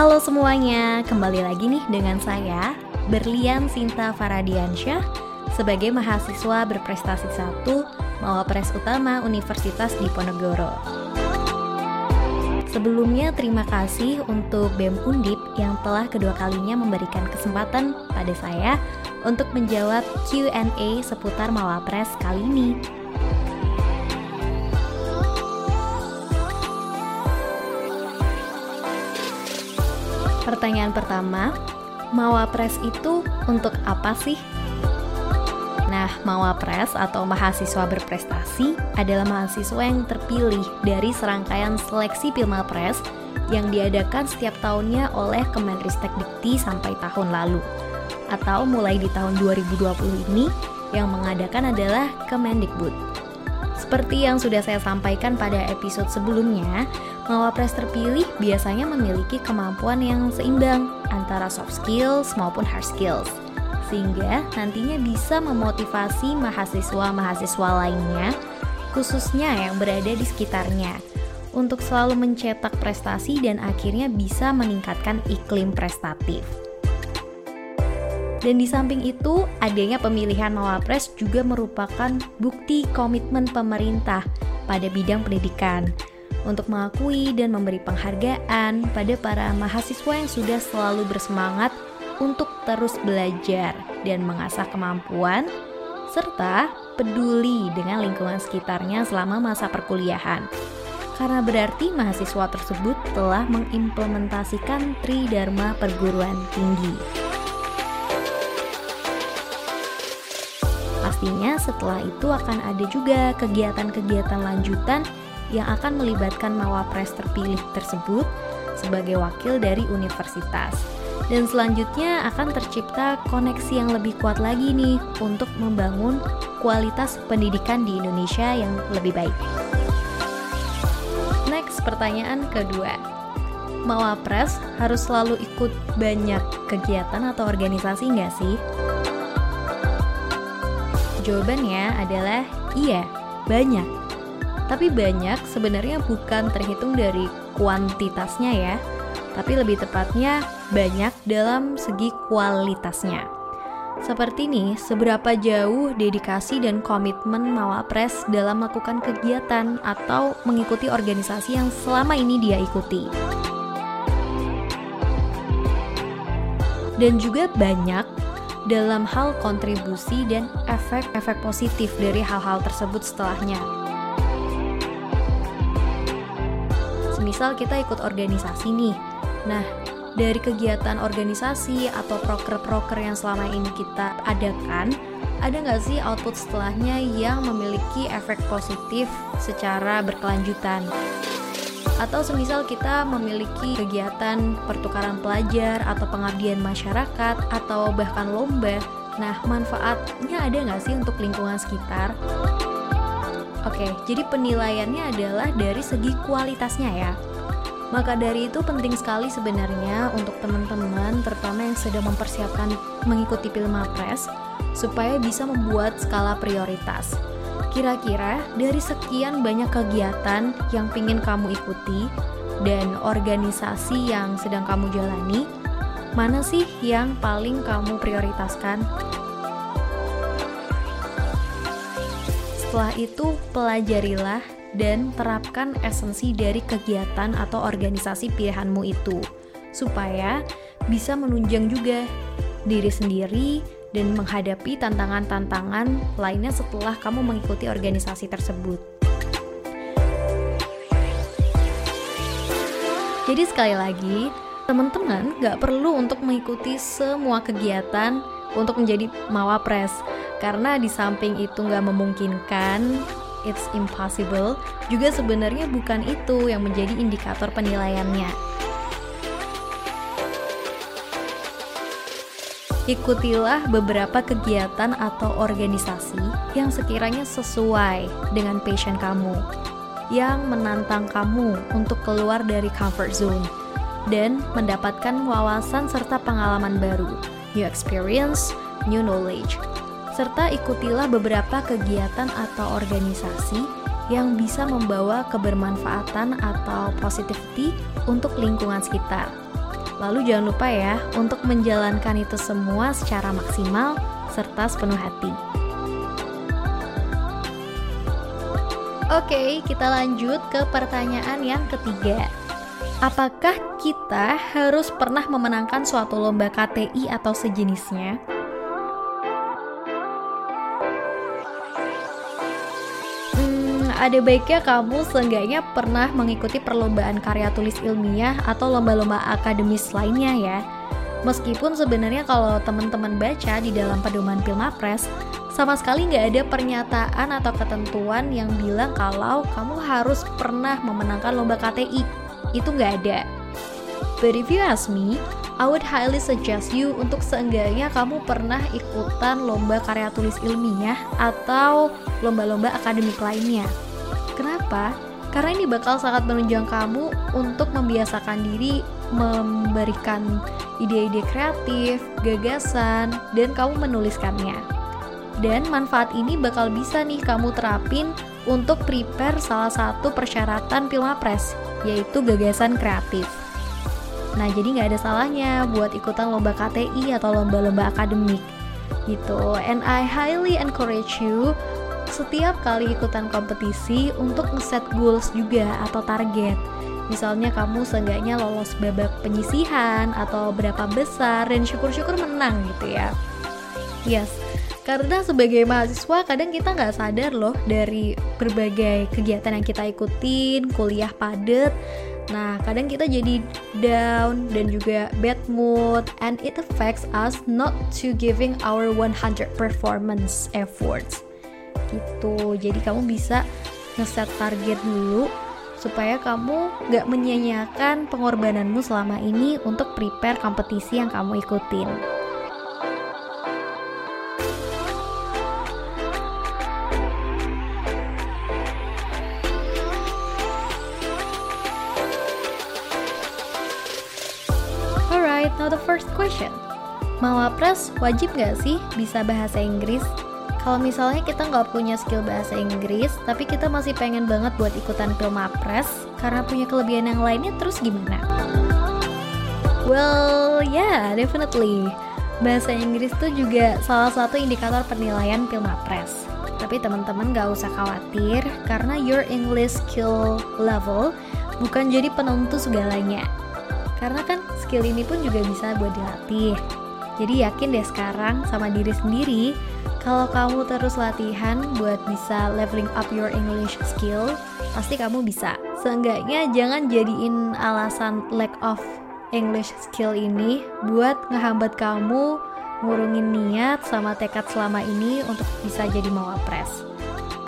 Halo semuanya, kembali lagi nih dengan saya, Berlian Sinta Faradiansyah, sebagai mahasiswa berprestasi satu Mawapres Utama Universitas Diponegoro. Sebelumnya terima kasih untuk BEM Undip yang telah kedua kalinya memberikan kesempatan pada saya untuk menjawab Q&A seputar Mawapres kali ini. Pertanyaan pertama, Mawapres itu untuk apa sih? Nah, Mawapres atau mahasiswa berprestasi adalah mahasiswa yang terpilih dari serangkaian seleksi Pilmapres yang diadakan setiap tahunnya oleh Kemenristek Dikti sampai tahun lalu. Atau mulai di tahun 2020 ini yang mengadakan adalah Kemendikbud. Seperti yang sudah saya sampaikan pada episode sebelumnya, Mawapres terpilih biasanya memiliki kemampuan yang seimbang antara soft skills maupun hard skills, sehingga nantinya bisa memotivasi mahasiswa-mahasiswa lainnya, khususnya yang berada di sekitarnya, untuk selalu mencetak prestasi dan akhirnya bisa meningkatkan iklim prestatif. Dan di samping itu, adanya pemilihan Mawapres juga merupakan bukti komitmen pemerintah pada bidang pendidikan untuk mengakui dan memberi penghargaan pada para mahasiswa yang sudah selalu bersemangat untuk terus belajar dan mengasah kemampuan, serta peduli dengan lingkungan sekitarnya selama masa perkuliahan. Karena berarti mahasiswa tersebut telah mengimplementasikan Tridharma perguruan tinggi. Pastinya setelah itu akan ada juga kegiatan-kegiatan lanjutan yang akan melibatkan mawapres terpilih tersebut sebagai wakil dari universitas. Dan selanjutnya akan tercipta koneksi yang lebih kuat lagi nih untuk membangun kualitas pendidikan di Indonesia yang lebih baik. Next, pertanyaan kedua. Mawapres harus selalu ikut banyak kegiatan atau organisasi nggak sih? Jawabannya adalah iya, banyak tapi banyak sebenarnya bukan terhitung dari kuantitasnya ya, tapi lebih tepatnya banyak dalam segi kualitasnya. Seperti ini, seberapa jauh dedikasi dan komitmen Mawapres dalam melakukan kegiatan atau mengikuti organisasi yang selama ini dia ikuti. Dan juga banyak dalam hal kontribusi dan efek-efek positif dari hal-hal tersebut setelahnya. Misal kita ikut organisasi nih. Nah, dari kegiatan organisasi atau proker-proker yang selama ini kita adakan, ada nggak sih output setelahnya yang memiliki efek positif secara berkelanjutan? Atau semisal kita memiliki kegiatan pertukaran pelajar atau pengabdian masyarakat atau bahkan lomba, nah manfaatnya ada nggak sih untuk lingkungan sekitar? Oke, jadi penilaiannya adalah dari segi kualitasnya ya. Maka dari itu penting sekali sebenarnya untuk teman-teman terutama yang sedang mempersiapkan mengikuti Pilmapres supaya bisa membuat skala prioritas. Kira-kira dari sekian banyak kegiatan yang ingin kamu ikuti dan organisasi yang sedang kamu jalani, mana sih yang paling kamu prioritaskan? Setelah itu, pelajarilah dan terapkan esensi dari kegiatan atau organisasi pilihanmu itu, supaya bisa menunjang juga diri sendiri dan menghadapi tantangan-tantangan lainnya setelah kamu mengikuti organisasi tersebut. Jadi sekali lagi, teman-teman gak perlu untuk mengikuti semua kegiatan untuk menjadi mawapres karena di samping itu nggak memungkinkan, it's impossible, juga sebenarnya bukan itu yang menjadi indikator penilaiannya. Ikutilah beberapa kegiatan atau organisasi yang sekiranya sesuai dengan passion kamu, yang menantang kamu untuk keluar dari comfort zone dan mendapatkan wawasan serta pengalaman baru, new experience, new knowledge serta ikutilah beberapa kegiatan atau organisasi yang bisa membawa kebermanfaatan atau positivity untuk lingkungan sekitar. Lalu jangan lupa ya untuk menjalankan itu semua secara maksimal serta sepenuh hati. Oke, kita lanjut ke pertanyaan yang ketiga. Apakah kita harus pernah memenangkan suatu lomba KTI atau sejenisnya? Ada baiknya kamu seenggaknya pernah mengikuti perlombaan karya tulis ilmiah atau lomba-lomba akademis lainnya ya. Meskipun sebenarnya kalau teman-teman baca di dalam pedoman Pilmapres, sama sekali nggak ada pernyataan atau ketentuan yang bilang kalau kamu harus pernah memenangkan lomba KTI. Itu nggak ada. But if you ask me, I would highly suggest you untuk seenggaknya kamu pernah ikutan lomba karya tulis ilmiah atau lomba-lomba akademik lainnya. Kenapa? Karena ini bakal sangat menunjang kamu untuk membiasakan diri memberikan ide-ide kreatif, gagasan, dan kamu menuliskannya. Dan manfaat ini bakal bisa nih kamu terapin untuk prepare salah satu persyaratan Pilmapres, yaitu gagasan kreatif. Nah, jadi nggak ada salahnya buat ikutan lomba KTI atau lomba-lomba akademik gitu. And I highly encourage you setiap kali ikutan kompetisi untuk ngeset goals juga atau target. Misalnya kamu seenggaknya lolos babak penyisihan atau berapa besar dan syukur-syukur menang gitu ya. Yes, karena sebagai mahasiswa kadang kita nggak sadar loh dari berbagai kegiatan yang kita ikutin, kuliah padet. Nah, kadang kita jadi down dan juga bad mood and it affects us not to giving our 100 performance efforts. Gitu. Jadi kamu bisa ngeset target dulu supaya kamu nggak menyia-nyiakan pengorbananmu selama ini untuk prepare kompetisi yang kamu ikutin. Now the first question. Mawapres wajib nggak sih bisa bahasa Inggris? Kalau misalnya kita nggak punya skill bahasa Inggris, tapi kita masih pengen banget buat ikutan Pilmapres karena punya kelebihan yang lainnya, terus gimana? Well, yeah, definitely. Bahasa Inggris tuh juga salah satu indikator penilaian Pilmapres. Tapi teman-teman gak usah khawatir karena your English skill level bukan jadi penentu segalanya. Karena kan skill ini pun juga bisa buat dilatih. Jadi yakin deh sekarang sama diri sendiri kalau kamu terus latihan buat bisa leveling up your English skill, pasti kamu bisa. Seenggaknya jangan jadiin alasan lack of English skill ini buat ngehambat kamu ngurungin niat sama tekad selama ini untuk bisa jadi mawapres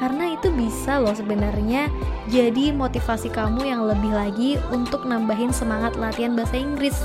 karena itu bisa loh sebenarnya jadi motivasi kamu yang lebih lagi untuk nambahin semangat latihan bahasa Inggris.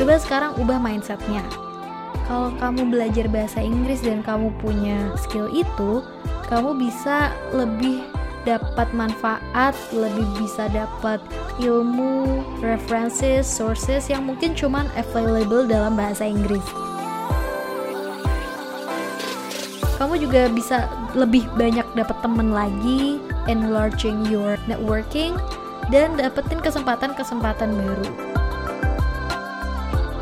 Coba sekarang ubah mindsetnya. Kalau kamu belajar bahasa Inggris dan kamu punya skill itu, kamu bisa lebih dapat manfaat, lebih bisa dapat ilmu, references, sources yang mungkin cuman available dalam bahasa Inggris. kamu juga bisa lebih banyak dapat temen lagi, enlarging your networking, dan dapetin kesempatan-kesempatan baru.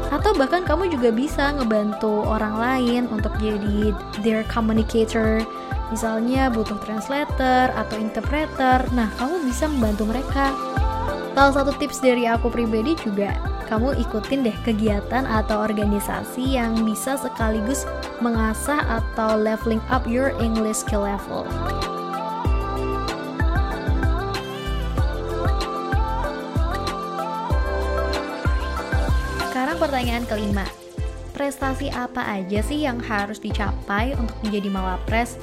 Atau bahkan kamu juga bisa ngebantu orang lain untuk jadi their communicator, misalnya butuh translator atau interpreter. Nah, kamu bisa membantu mereka. Salah satu tips dari aku pribadi juga kamu ikutin deh kegiatan atau organisasi yang bisa sekaligus mengasah atau leveling up your English skill level. Sekarang pertanyaan kelima. Prestasi apa aja sih yang harus dicapai untuk menjadi mawapres?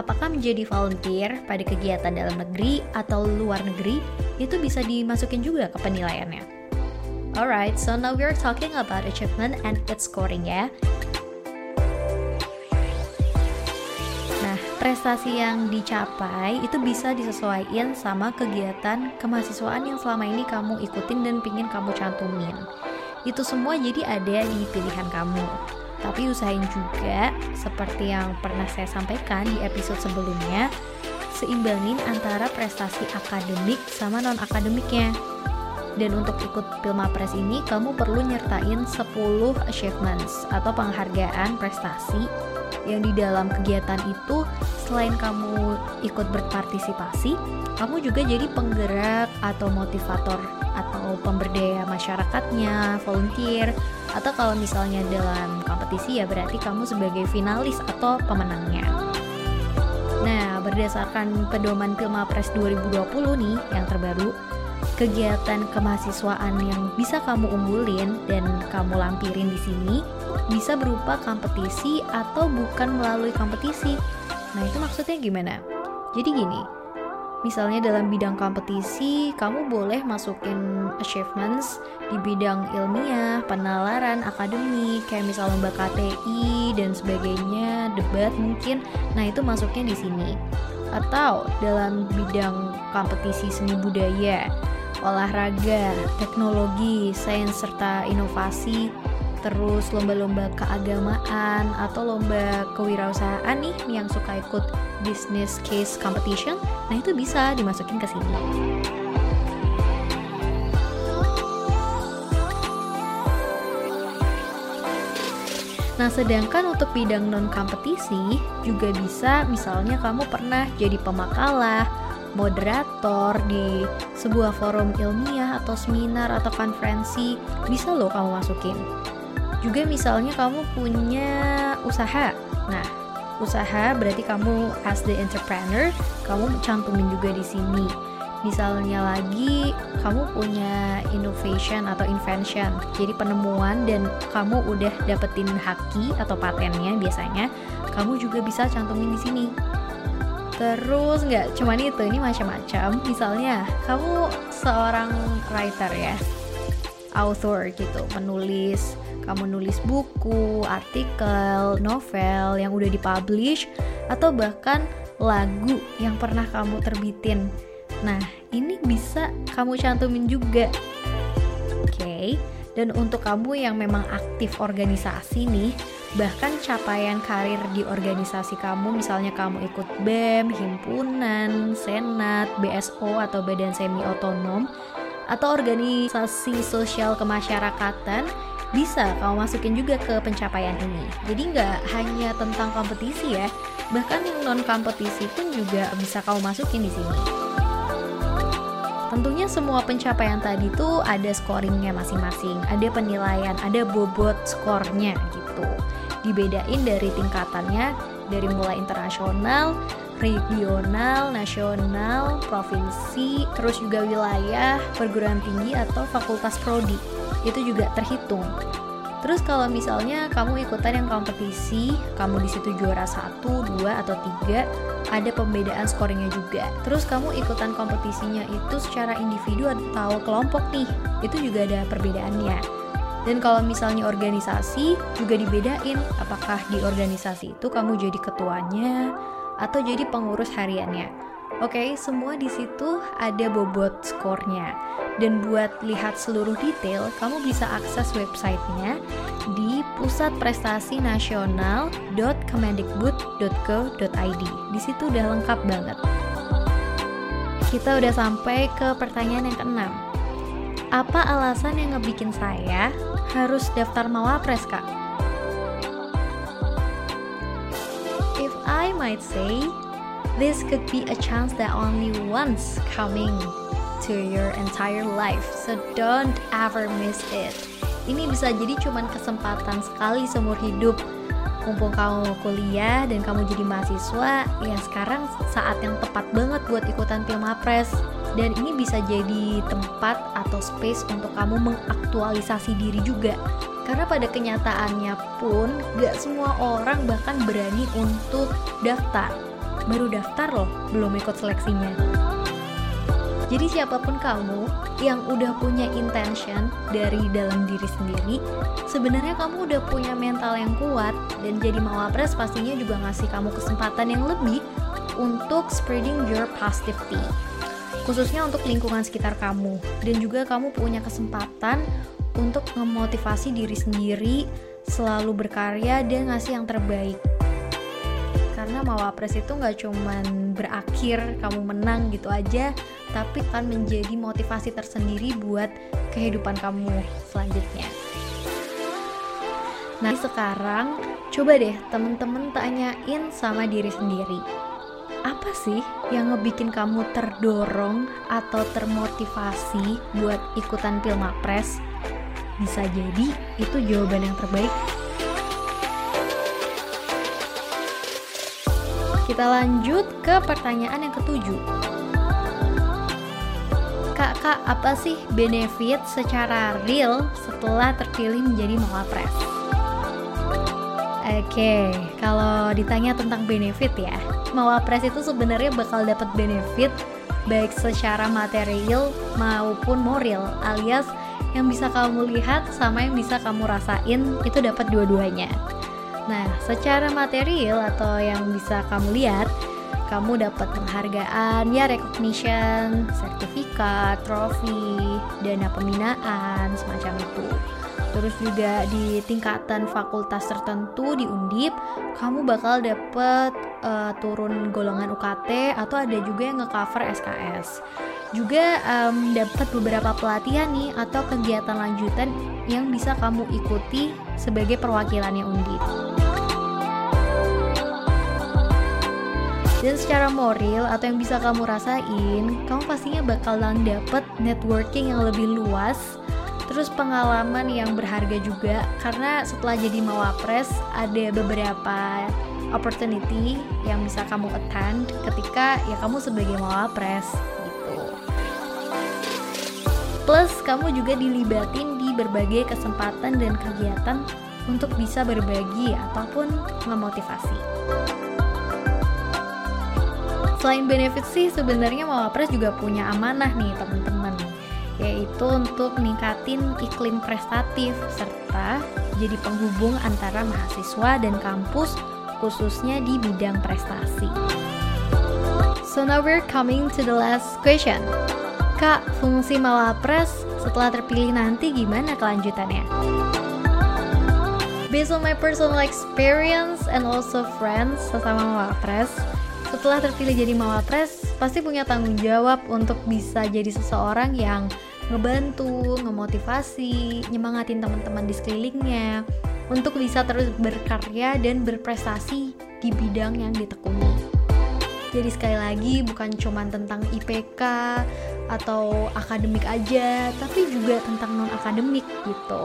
Apakah menjadi volunteer pada kegiatan dalam negeri atau luar negeri itu bisa dimasukin juga ke penilaiannya? Alright, so now we're talking about achievement and its scoring ya. Nah, prestasi yang dicapai itu bisa disesuaikan sama kegiatan kemahasiswaan yang selama ini kamu ikutin dan pingin kamu cantumin. Itu semua jadi ada di pilihan kamu. Tapi usahain juga, seperti yang pernah saya sampaikan di episode sebelumnya, seimbangin antara prestasi akademik sama non-akademiknya Dan untuk ikut Pilmapres ini, kamu perlu nyertain 10 achievements atau penghargaan prestasi yang di dalam kegiatan itu selain kamu ikut berpartisipasi, kamu juga jadi penggerak atau motivator atau pemberdaya masyarakatnya, volunteer, atau kalau misalnya dalam kompetisi ya berarti kamu sebagai finalis atau pemenangnya. Nah, berdasarkan pedoman Pilmapres 2020 nih yang terbaru, kegiatan kemahasiswaan yang bisa kamu unggulin dan kamu lampirin di sini bisa berupa kompetisi atau bukan melalui kompetisi. Nah, itu maksudnya gimana? Jadi gini, misalnya dalam bidang kompetisi, kamu boleh masukin achievements di bidang ilmiah, penalaran, akademik, kayak misal lomba KTI dan sebagainya, debat mungkin. Nah, itu masuknya di sini. Atau dalam bidang kompetisi seni budaya, olahraga, teknologi, sains serta inovasi, terus lomba-lomba keagamaan atau lomba kewirausahaan nih yang suka ikut business case competition, nah itu bisa dimasukin ke sini. Nah, sedangkan untuk bidang non-kompetisi juga bisa misalnya kamu pernah jadi pemakalah, moderator di sebuah forum ilmiah atau seminar atau konferensi, bisa loh kamu masukin. Juga misalnya kamu punya usaha. Nah, usaha berarti kamu as the entrepreneur, kamu cantumin juga di sini. Misalnya lagi kamu punya innovation atau invention, jadi penemuan dan kamu udah dapetin haki atau patennya biasanya, kamu juga bisa cantumin di sini. Terus nggak cuman itu, ini macam-macam. Misalnya kamu seorang writer ya, author gitu, penulis, kamu nulis buku, artikel, novel yang udah dipublish, atau bahkan lagu yang pernah kamu terbitin. Nah, ini bisa kamu cantumin juga. Oke, okay? dan untuk kamu yang memang aktif organisasi nih, bahkan capaian karir di organisasi kamu, misalnya kamu ikut BEM, himpunan, senat, BSO atau badan semi otonom, atau organisasi sosial kemasyarakatan, bisa kamu masukin juga ke pencapaian ini. Jadi nggak hanya tentang kompetisi ya, bahkan yang non kompetisi pun juga bisa kamu masukin di sini. Tentunya semua pencapaian tadi tuh ada scoringnya masing-masing, ada penilaian, ada bobot skornya gitu. Dibedain dari tingkatannya dari mulai internasional, regional, nasional, provinsi, terus juga wilayah, perguruan tinggi atau fakultas prodi. Itu juga terhitung. Terus kalau misalnya kamu ikutan yang kompetisi, kamu di situ juara satu, dua atau tiga, ada pembedaan scoringnya juga. Terus kamu ikutan kompetisinya itu secara individu atau kelompok nih, itu juga ada perbedaannya. Dan kalau misalnya organisasi juga dibedain, apakah di organisasi itu kamu jadi ketuanya atau jadi pengurus hariannya. Oke, okay, semua di situ ada bobot skornya. Dan buat lihat seluruh detail, kamu bisa akses websitenya di pusatprestasi.nasional.kemendikbud.go.id. Di situ udah lengkap banget. Kita udah sampai ke pertanyaan yang keenam. Apa alasan yang ngebikin saya harus daftar Mawapres, Kak? If I might say, This could be a chance that only once coming to your entire life. So don't ever miss it. Ini bisa jadi cuman kesempatan sekali seumur hidup. Mumpung kamu kuliah dan kamu jadi mahasiswa, ya sekarang saat yang tepat banget buat ikutan Pilmapres. Dan ini bisa jadi tempat atau space untuk kamu mengaktualisasi diri juga. Karena pada kenyataannya pun, gak semua orang bahkan berani untuk daftar baru daftar loh, belum ikut seleksinya. Jadi siapa pun kamu yang udah punya intention dari dalam diri sendiri, sebenarnya kamu udah punya mental yang kuat dan jadi mawapres pastinya juga ngasih kamu kesempatan yang lebih untuk spreading your positivity. Khususnya untuk lingkungan sekitar kamu dan juga kamu punya kesempatan untuk memotivasi diri sendiri selalu berkarya dan ngasih yang terbaik karena mawapres itu nggak cuman berakhir kamu menang gitu aja tapi akan menjadi motivasi tersendiri buat kehidupan kamu selanjutnya. Nah, sekarang coba deh temen-temen tanyain sama diri sendiri. Apa sih yang ngebikin kamu terdorong atau termotivasi buat ikutan Pilmapres? Bisa jadi itu jawaban yang terbaik. Kita lanjut ke pertanyaan yang ketujuh. Kak, kak, apa sih benefit secara real setelah terpilih menjadi Mawapres? Oke, okay, kalau ditanya tentang benefit ya, Mawapres itu sebenarnya bakal dapat benefit baik secara material maupun moral, alias yang bisa kamu lihat sama yang bisa kamu rasain itu dapat dua-duanya. Nah, secara material atau yang bisa kamu lihat, kamu dapat penghargaan, ya recognition, sertifikat, trofi, dana pembinaan, semacam itu terus juga di tingkatan fakultas tertentu di Undip kamu bakal dapet uh, turun golongan UKT atau ada juga yang ngecover SKS juga um, dapat beberapa pelatihan nih atau kegiatan lanjutan yang bisa kamu ikuti sebagai perwakilannya Undip. Dan secara moral atau yang bisa kamu rasain kamu pastinya bakalan dapet networking yang lebih luas terus pengalaman yang berharga juga karena setelah jadi mawapres ada beberapa opportunity yang bisa kamu attend ketika ya kamu sebagai mawapres gitu. Plus kamu juga dilibatin di berbagai kesempatan dan kegiatan untuk bisa berbagi ataupun memotivasi. Selain benefit sih sebenarnya mawapres juga punya amanah nih teman-teman yaitu untuk meningkatin iklim prestatif serta jadi penghubung antara mahasiswa dan kampus khususnya di bidang prestasi. So now we're coming to the last question. Kak, fungsi Mawapres setelah terpilih nanti gimana kelanjutannya? Based on my personal experience and also friends sesama Mawapres, setelah terpilih jadi Mawapres, pasti punya tanggung jawab untuk bisa jadi seseorang yang ngebantu, ngemotivasi, nyemangatin teman-teman di sekelilingnya untuk bisa terus berkarya dan berprestasi di bidang yang ditekuni. Jadi sekali lagi bukan cuma tentang IPK atau akademik aja, tapi juga tentang non akademik gitu.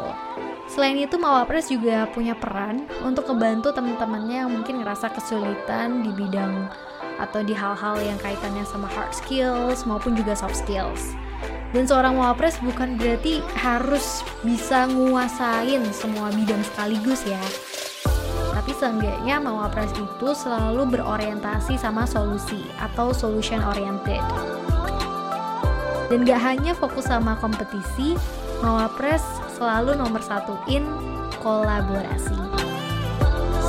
Selain itu Mawapres juga punya peran untuk ngebantu teman-temannya yang mungkin ngerasa kesulitan di bidang atau di hal-hal yang kaitannya sama hard skills maupun juga soft skills. Dan seorang wapres bukan berarti harus bisa nguasain semua bidang sekaligus ya. Tapi seenggaknya mawapres itu selalu berorientasi sama solusi atau solution oriented. Dan gak hanya fokus sama kompetisi, mawapres selalu nomor satuin kolaborasi.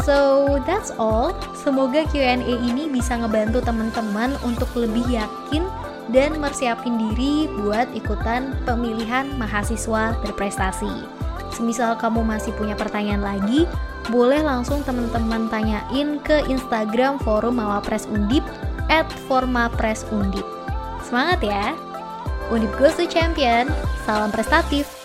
So that's all. Semoga Q&A ini bisa ngebantu teman-teman untuk lebih yakin dan mersiapin diri buat ikutan pemilihan mahasiswa berprestasi. Semisal kamu masih punya pertanyaan lagi, boleh langsung teman-teman tanyain ke Instagram Forum Mawapres Undip at Formapres. Semangat ya! Undip Goes to Champion, salam prestatif!